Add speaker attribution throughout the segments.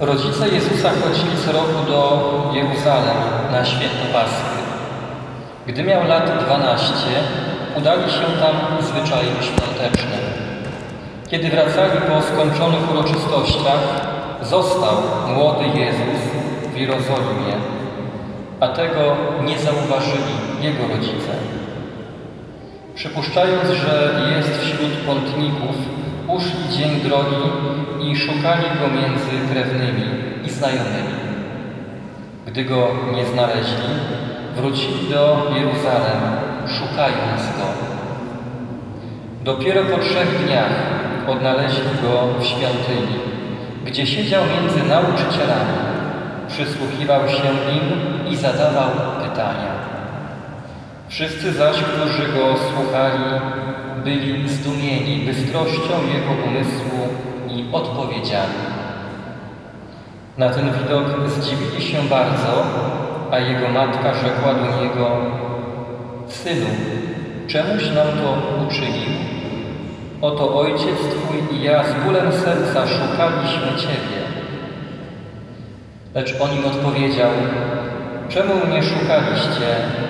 Speaker 1: Rodzice Jezusa chodzili co roku do Jeruzalem na święto Paschy. Gdy miał lat 12, udali się tam zwyczajem świątecznym. Kiedy wracali po skończonych uroczystościach, został młody Jezus w Jerozolimie, a tego nie zauważyli jego rodzice. Przypuszczając, że jest wśród pątników, uszli dzień drogi i szukali go między krewnymi i znajomymi. Gdy go nie znaleźli, wrócili do Jeruzalem, szukając go. Dopiero po trzech dniach odnaleźli go w świątyni, gdzie siedział między nauczycielami, przysłuchiwał się im i zadawał pytania. Wszyscy zaś, którzy go słuchali, byli zdumieni bystrością jego umysłu i odpowiedziami. Na ten widok zdziwili się bardzo, a jego matka rzekła do niego: Synu, czemuś nam to uczynił? Oto ojciec twój i ja z bólem serca szukaliśmy ciebie. Lecz on im odpowiedział: Czemu mnie szukaliście?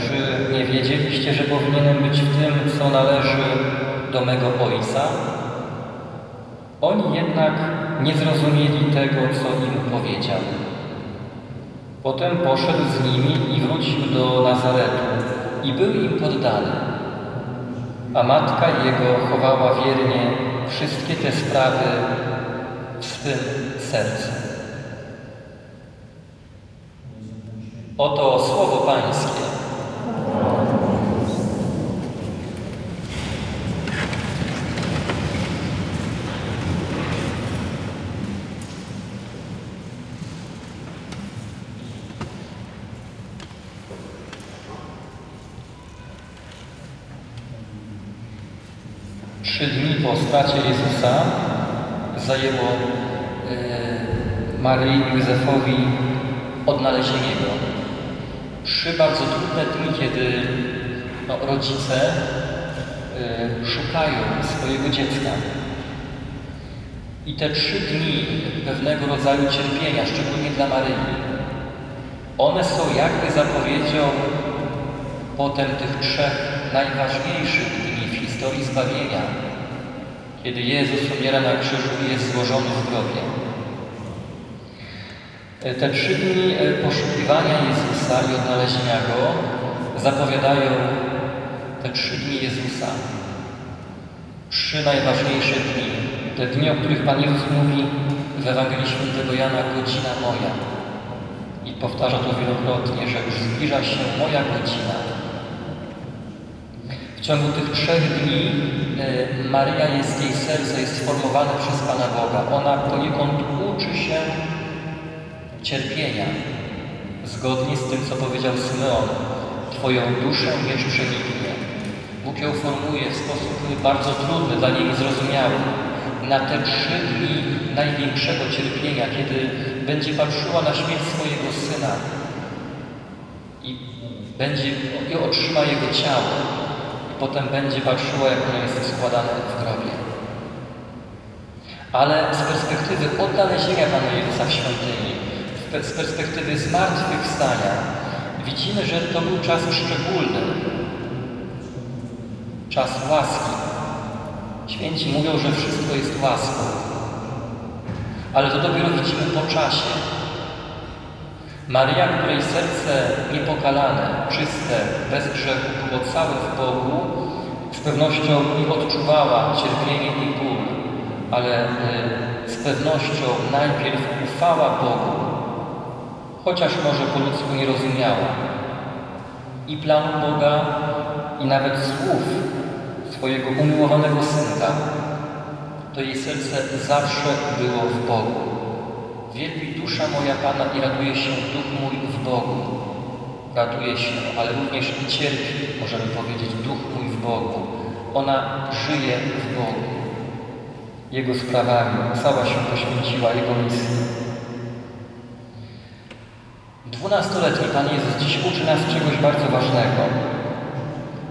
Speaker 1: Czy nie wiedzieliście, że powinienem być w tym, co należy do mego Ojca? Oni jednak nie zrozumieli tego, co im powiedział. Potem poszedł z nimi i wrócił do Nazaretu i był im poddany. A matka jego chowała wiernie wszystkie te sprawy w swym sercu. Oto słowo Pańskie. Trzy dni po stracie Jezusa zajęło e, Maryi Józefowi odnalezienie Go. Trzy bardzo trudne dni, kiedy no, rodzice y, szukają swojego dziecka. I te trzy dni pewnego rodzaju cierpienia, szczególnie dla Maryi, one są jakby zapowiedzią potem tych trzech najważniejszych dni w historii zbawienia, kiedy Jezus umiera na krzyżu i jest złożony w grobie. Te trzy dni poszukiwania Jezusa i odnalezienia Go zapowiadają te trzy dni Jezusa. Trzy najważniejsze dni. Te dni, o których Pan Jezus mówi w Ewangelii Świętego Jana, godzina moja. I powtarza to wielokrotnie, że już zbliża się moja godzina. W ciągu tych trzech dni Maria jest, jej serce jest sformowane przez Pana Boga. Ona poniekąd uczy się cierpienia, zgodnie z tym, co powiedział Symeon. Twoją duszę miecz przeniknie. Bóg ją formuje w sposób bardzo trudny, dla niej zrozumiały. Na te trzy dni największego cierpienia, kiedy będzie patrzyła na śmierć swojego Syna i, będzie, i otrzyma Jego ciało i potem będzie patrzyła, jak ono jest składane w grobie. Ale z perspektywy odnalezienia Pana Jezusa w świątyni, z perspektywy zmartwychwstania widzimy, że to był czas szczególny, czas łaski. Święci mówią, że wszystko jest łaską, ale to dopiero widzimy po czasie. Maria, której serce niepokalane, czyste, bez grzechu było całe w Bogu, z pewnością i odczuwała cierpienie i ból, ale z pewnością najpierw ufała Bogu, chociaż może po ludzku nie rozumiała i planu Boga, i nawet słów swojego umiłowanego synka, to jej serce zawsze było w Bogu. Wielbi dusza moja Pana i raduje się duch mój w Bogu. Raduje się, ale również i cierpi, możemy powiedzieć, duch mój w Bogu. Ona żyje w Bogu. Jego sprawami cała się poświęciła Jego misji. Dwunastoletni Pan Jezus dziś uczy nas czegoś bardzo ważnego.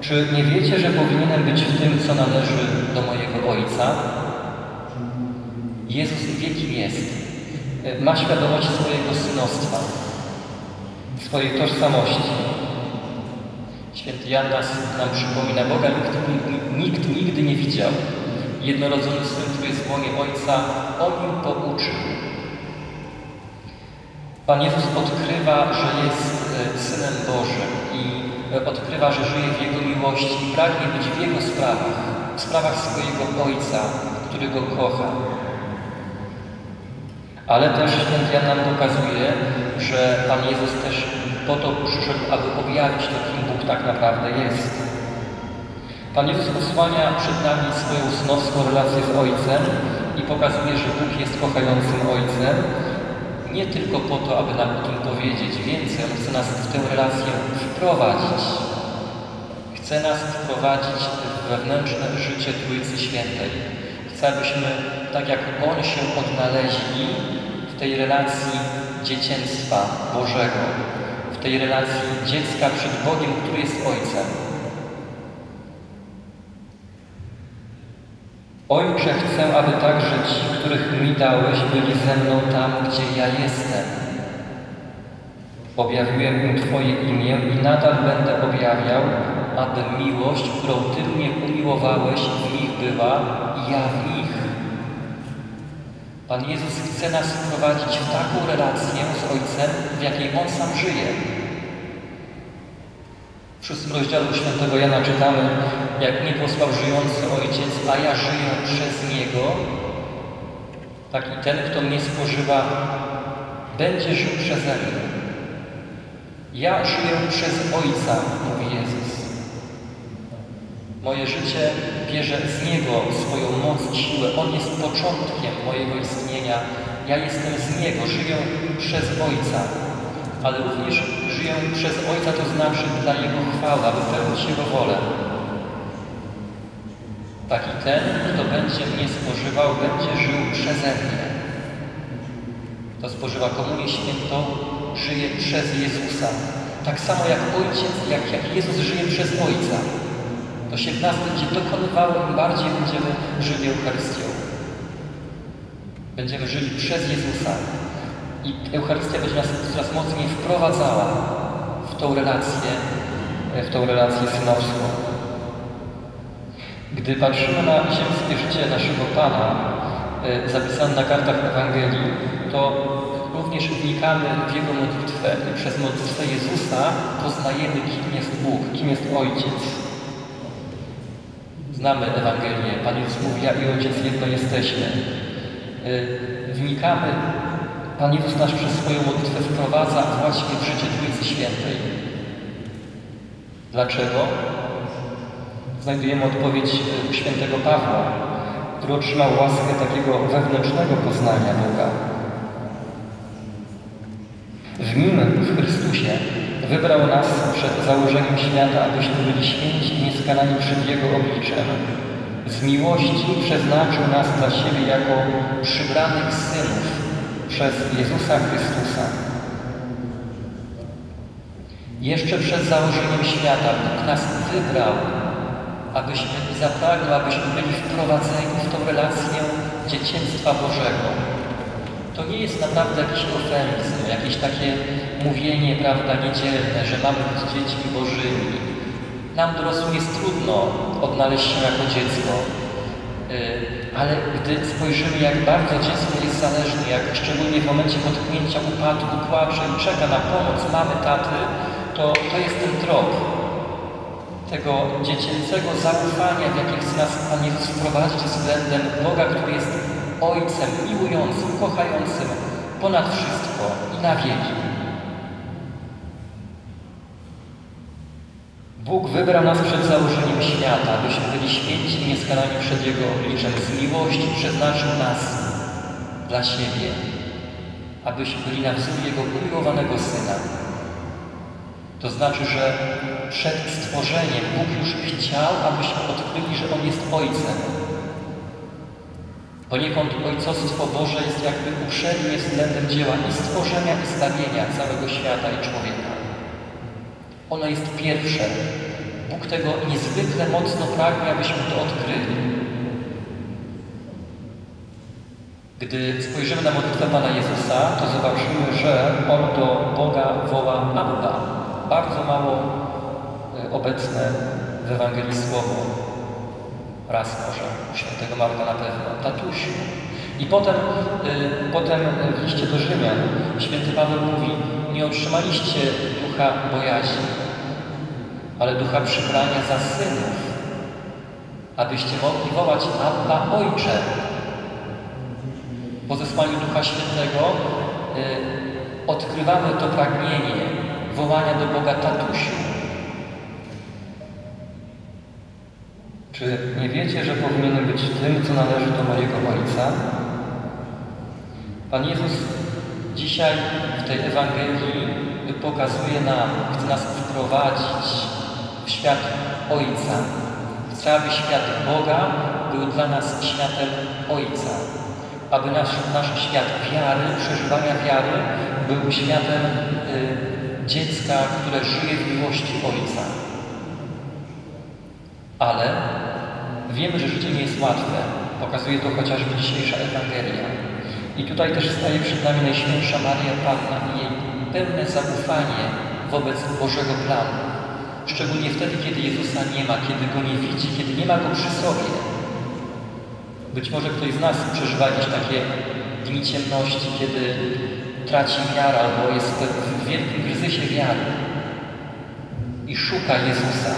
Speaker 1: Czy nie wiecie, że powinienem być w tym, co należy do mojego Ojca? Jezus wie, kim jest. ma świadomość swojego synostwa, swojej tożsamości. Święty Jan nas, nam przypomina, Boga nikt, nikt nigdy nie widział. Jednorodzony Syn, który jest w łonie Ojca, o nim pouczył. Pan Jezus odkrywa, że jest e, Synem Bożym i e, odkrywa, że żyje w Jego miłości i pragnie być w Jego sprawach, w sprawach swojego Ojca, który Go kocha. Ale też święty Jan nam pokazuje, że Pan Jezus też po to przyszedł, aby objawić to, kim Bóg tak naprawdę jest. Pan Jezus posłania przed nami swoją synowską relację z Ojcem i pokazuje, że Bóg jest kochającym Ojcem, nie tylko po to, aby nam o tym powiedzieć więcej, On chce nas w tę relację wprowadzić. Chce nas wprowadzić w wewnętrzne życie Trójcy Świętej. Chce, abyśmy, tak jak On się odnaleźli w tej relacji dzieciństwa Bożego, w tej relacji dziecka przed Bogiem, który jest Ojcem. Ojcze, chcę, aby także ci, których mi dałeś, byli ze mną tam, gdzie ja jestem. Objawiłem im Twoje imię i nadal będę objawiał, aby miłość, którą Ty mnie umiłowałeś, w nich była i ja w nich. Pan Jezus chce nas wprowadzić w taką relację z Ojcem, w jakiej On sam żyje. W szóstym rozdziale świętego Jana czytamy, jak mnie posłał żyjący Ojciec, a ja żyję przez Niego, tak i ten, kto mnie spożywa, będzie żył przeze mnie. Ja żyję przez Ojca, mówi Jezus. Moje życie bierze z Niego swoją moc, siłę. On jest początkiem mojego istnienia. Ja jestem z Niego, żyję przez Ojca. Ale również żyję przez Ojca, to znaczy dla Jego chwały, aby pełnić Jego wolę. Taki ten, kto będzie mnie spożywał, będzie żył przeze mnie. Kto spożywa komunię świętą, żyje przez Jezusa. Tak samo jak Ojciec, jak, jak Jezus żyje przez Ojca. To się w nas będzie dokonywało, im bardziej będziemy żyli Eucharystią. Będziemy żyli przez Jezusa. I Eucharystia będzie nas coraz mocniej wprowadzała w tą relację, w tą relację synowską. Gdy patrzymy na ziemskie życie naszego Pana, e, zapisane na kartach Ewangelii, to również wnikamy w Jego modlitwę i przez modlitwę Jezusa poznajemy, kim jest Bóg, kim jest Ojciec. Znamy Ewangelię. Pan Jezus mówi, ja i Ojciec jedno jesteśmy. E, wnikamy, Pan Jezus nas przez swoją modlitwę wprowadza właśnie w życie Trójcy Świętej. Dlaczego? znajdujemy odpowiedź u świętego Pawła, który otrzymał łaskę takiego wewnętrznego poznania Boga. W Nim, w Chrystusie, wybrał nas przed założeniem świata, abyśmy byli święci i nieskalani przed Jego obliczem. Z miłości przeznaczył nas dla siebie jako przybranych synów przez Jezusa Chrystusa. Jeszcze przed założeniem świata Bóg nas wybrał abyśmy zapragli, abyśmy byli wprowadzeni w tą relację dzieciństwa Bożego. To nie jest naprawdę jakiś ofenizm, jakieś takie mówienie, prawda, niedzielne, że mamy być dziećmi Bożymi. Nam dorosłym jest trudno odnaleźć się jako dziecko, y, ale gdy spojrzymy, jak bardzo dziecko jest zależne, jak szczególnie w momencie potknięcia, upadku, płacze i czeka na pomoc mamy, taty, to, to jest ten trop tego dziecięcego zaufania, w jakie chce nas Pan Jezus wprowadzić względem Boga, który jest Ojcem miłującym, kochającym ponad wszystko i na wieki. Bóg wybrał nas przed założeniem świata, abyśmy byli święci i nieskalani przed Jego obliczem. Z miłości przeznaczył nas dla siebie, abyśmy byli na wzór Jego umiłowanego Syna. To znaczy, że przed stworzeniem Bóg już chciał, abyśmy odkryli, że On jest Ojcem. Poniekąd Ojcostwo Boże jest jakby uprzednie względem dzieła i stworzenia, i zbawienia całego świata i człowieka. Ono jest pierwsze. Bóg tego niezwykle mocno pragnie, abyśmy to odkryli. Gdy spojrzymy na modlitwę Pana Jezusa, to zobaczymy, że On do Boga woła Abba. Bardzo mało y, obecne w Ewangelii słowo. Raz może, u świętego Marka na pewno. Tatusiu. I potem, y, potem w liście do Rzymian święty Paweł mówi, nie otrzymaliście ducha bojaźni, ale ducha przybrania za synów, abyście mogli wołać Abba Ojcze. Po zesłaniu Ducha Świętego y, odkrywamy to pragnienie wołania do Boga Tatusiu. Czy nie wiecie, że powinienem być tym, co należy do mojego Ojca? Pan Jezus dzisiaj w tej Ewangelii pokazuje nam, chce nas wprowadzić w świat Ojca. Chce, aby świat Boga był dla nas światem Ojca. Aby nasz, nasz świat wiary, przeżywania wiary był światem y, dziecka, które żyje w miłości Ojca. Ale wiemy, że życie nie jest łatwe. Pokazuje to chociażby dzisiejsza Ewangelia. I tutaj też staje przed nami Najświętsza Maria Panna pełne zaufanie wobec Bożego planu. Szczególnie wtedy, kiedy Jezusa nie ma, kiedy Go nie widzi, kiedy nie ma Go przy sobie. Być może ktoś z nas przeżywa jakieś takie dni ciemności, kiedy traci wiarę albo jest w wielkim kryzysie wiary i szuka Jezusa.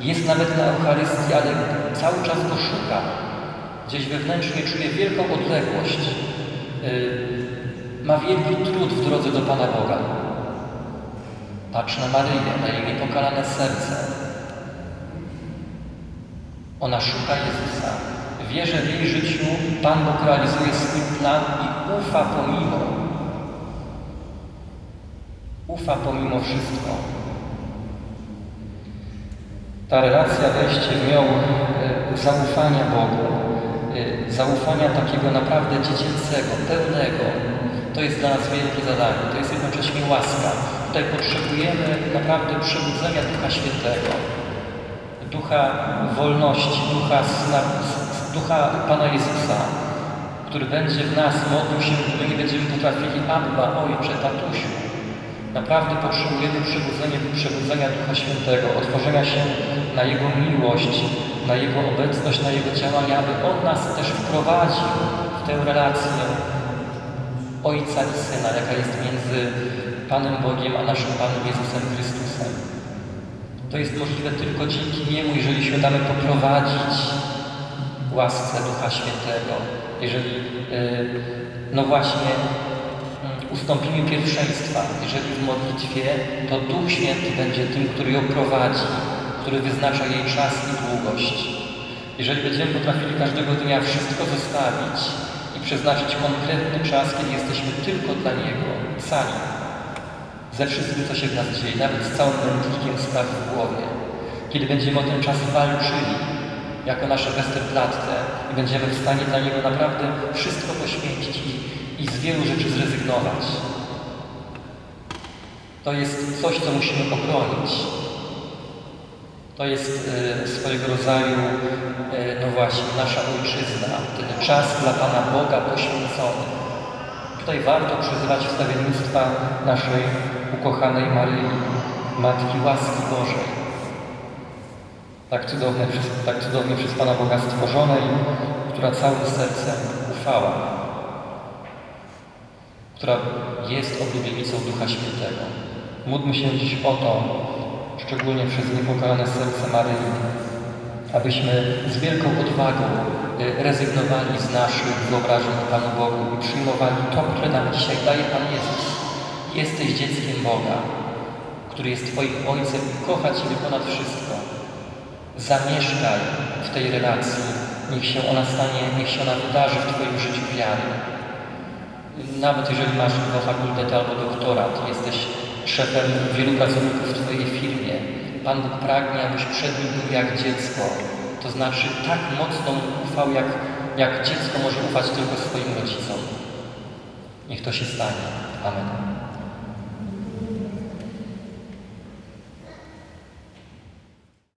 Speaker 1: Jest nawet na Eucharystii, ale cały czas Go szuka. Gdzieś wewnętrznie czuje wielką odległość. Ma wielki trud w drodze do Pana Boga. Patrz na Maryję, na jej niepokalane serce. Ona szuka Jezusa. Wie, że w jej życiu Pan Bóg realizuje swój plan i ufa pomimo. Ufa pomimo wszystko. Ta relacja wejście w nią e, zaufania Bogu, e, zaufania takiego naprawdę dziecięcego, pełnego, to jest dla nas wielkie zadanie, to jest jednocześnie łaska. Tutaj potrzebujemy naprawdę przebudzenia Ducha Świętego, Ducha wolności, Ducha, Ducha Pana Jezusa, który będzie w nas modlił się, gdy nie będziemy potrafili Abba, Ojcze, Tatusiu. Naprawdę potrzebujemy przebudzenia, przebudzenia Ducha Świętego, otworzenia się na Jego miłość, na Jego obecność, na Jego działania, aby On nas też wprowadził w tę relację Ojca i Syna, jaka jest między Panem Bogiem a naszym Panem Jezusem Chrystusem. To jest możliwe tylko dzięki Niemu, jeżeli się damy poprowadzić łasce Ducha Świętego. Jeżeli, yy, no właśnie, ustąpimy pierwszeństwa. Jeżeli w modlitwie, to Duch Święty będzie tym, który ją prowadzi, który wyznacza jej czas i długość. Jeżeli będziemy potrafili każdego dnia wszystko zostawić przeznaczyć konkretny czas, kiedy jesteśmy tylko dla Niego, sami, ze wszystkim, co się w nas dzieje, nawet z całym mętlikiem spraw w głowie, kiedy będziemy o ten czas walczyli, jako nasze Westerplatte i będziemy w stanie dla Niego naprawdę wszystko poświęcić i i z wielu rzeczy zrezygnować. To jest coś, co musimy obronić. To jest e, swojego rodzaju, e, no właśnie, nasza ojczyzna, ten czas dla Pana Boga poświęcony. Tutaj warto przyzywać wstawiennictwa naszej ukochanej Maryi, Matki łaski Bożej. Tak cudownie, tak cudownie przez Pana Boga stworzonej, która całym sercem ufała która jest oblubienicą Ducha Świętego. Módlmy się dziś o to, szczególnie przez niepokalane serce Maryi, abyśmy z wielką odwagą y, rezygnowali z naszych wyobrażeń o Panu Bogu i przyjmowali to, które nam dzisiaj daje Pan Jezus. Jesteś dzieckiem Boga, który jest Twoim Ojcem i kocha Ciebie ponad wszystko. Zamieszkaj w tej relacji, niech się ona stanie, niech się ona wydarzy w Twoim życiu wiary. Nawet jeżeli masz dwa fakultety albo doktorat, jesteś szefem wielu pracowników Pan Bóg pragnie, abyś przed Nim był jak dziecko. To znaczy tak mocno ufał, jak, jak dziecko może ufać tylko swoim rodzicom. Niech to się stanie. Amen.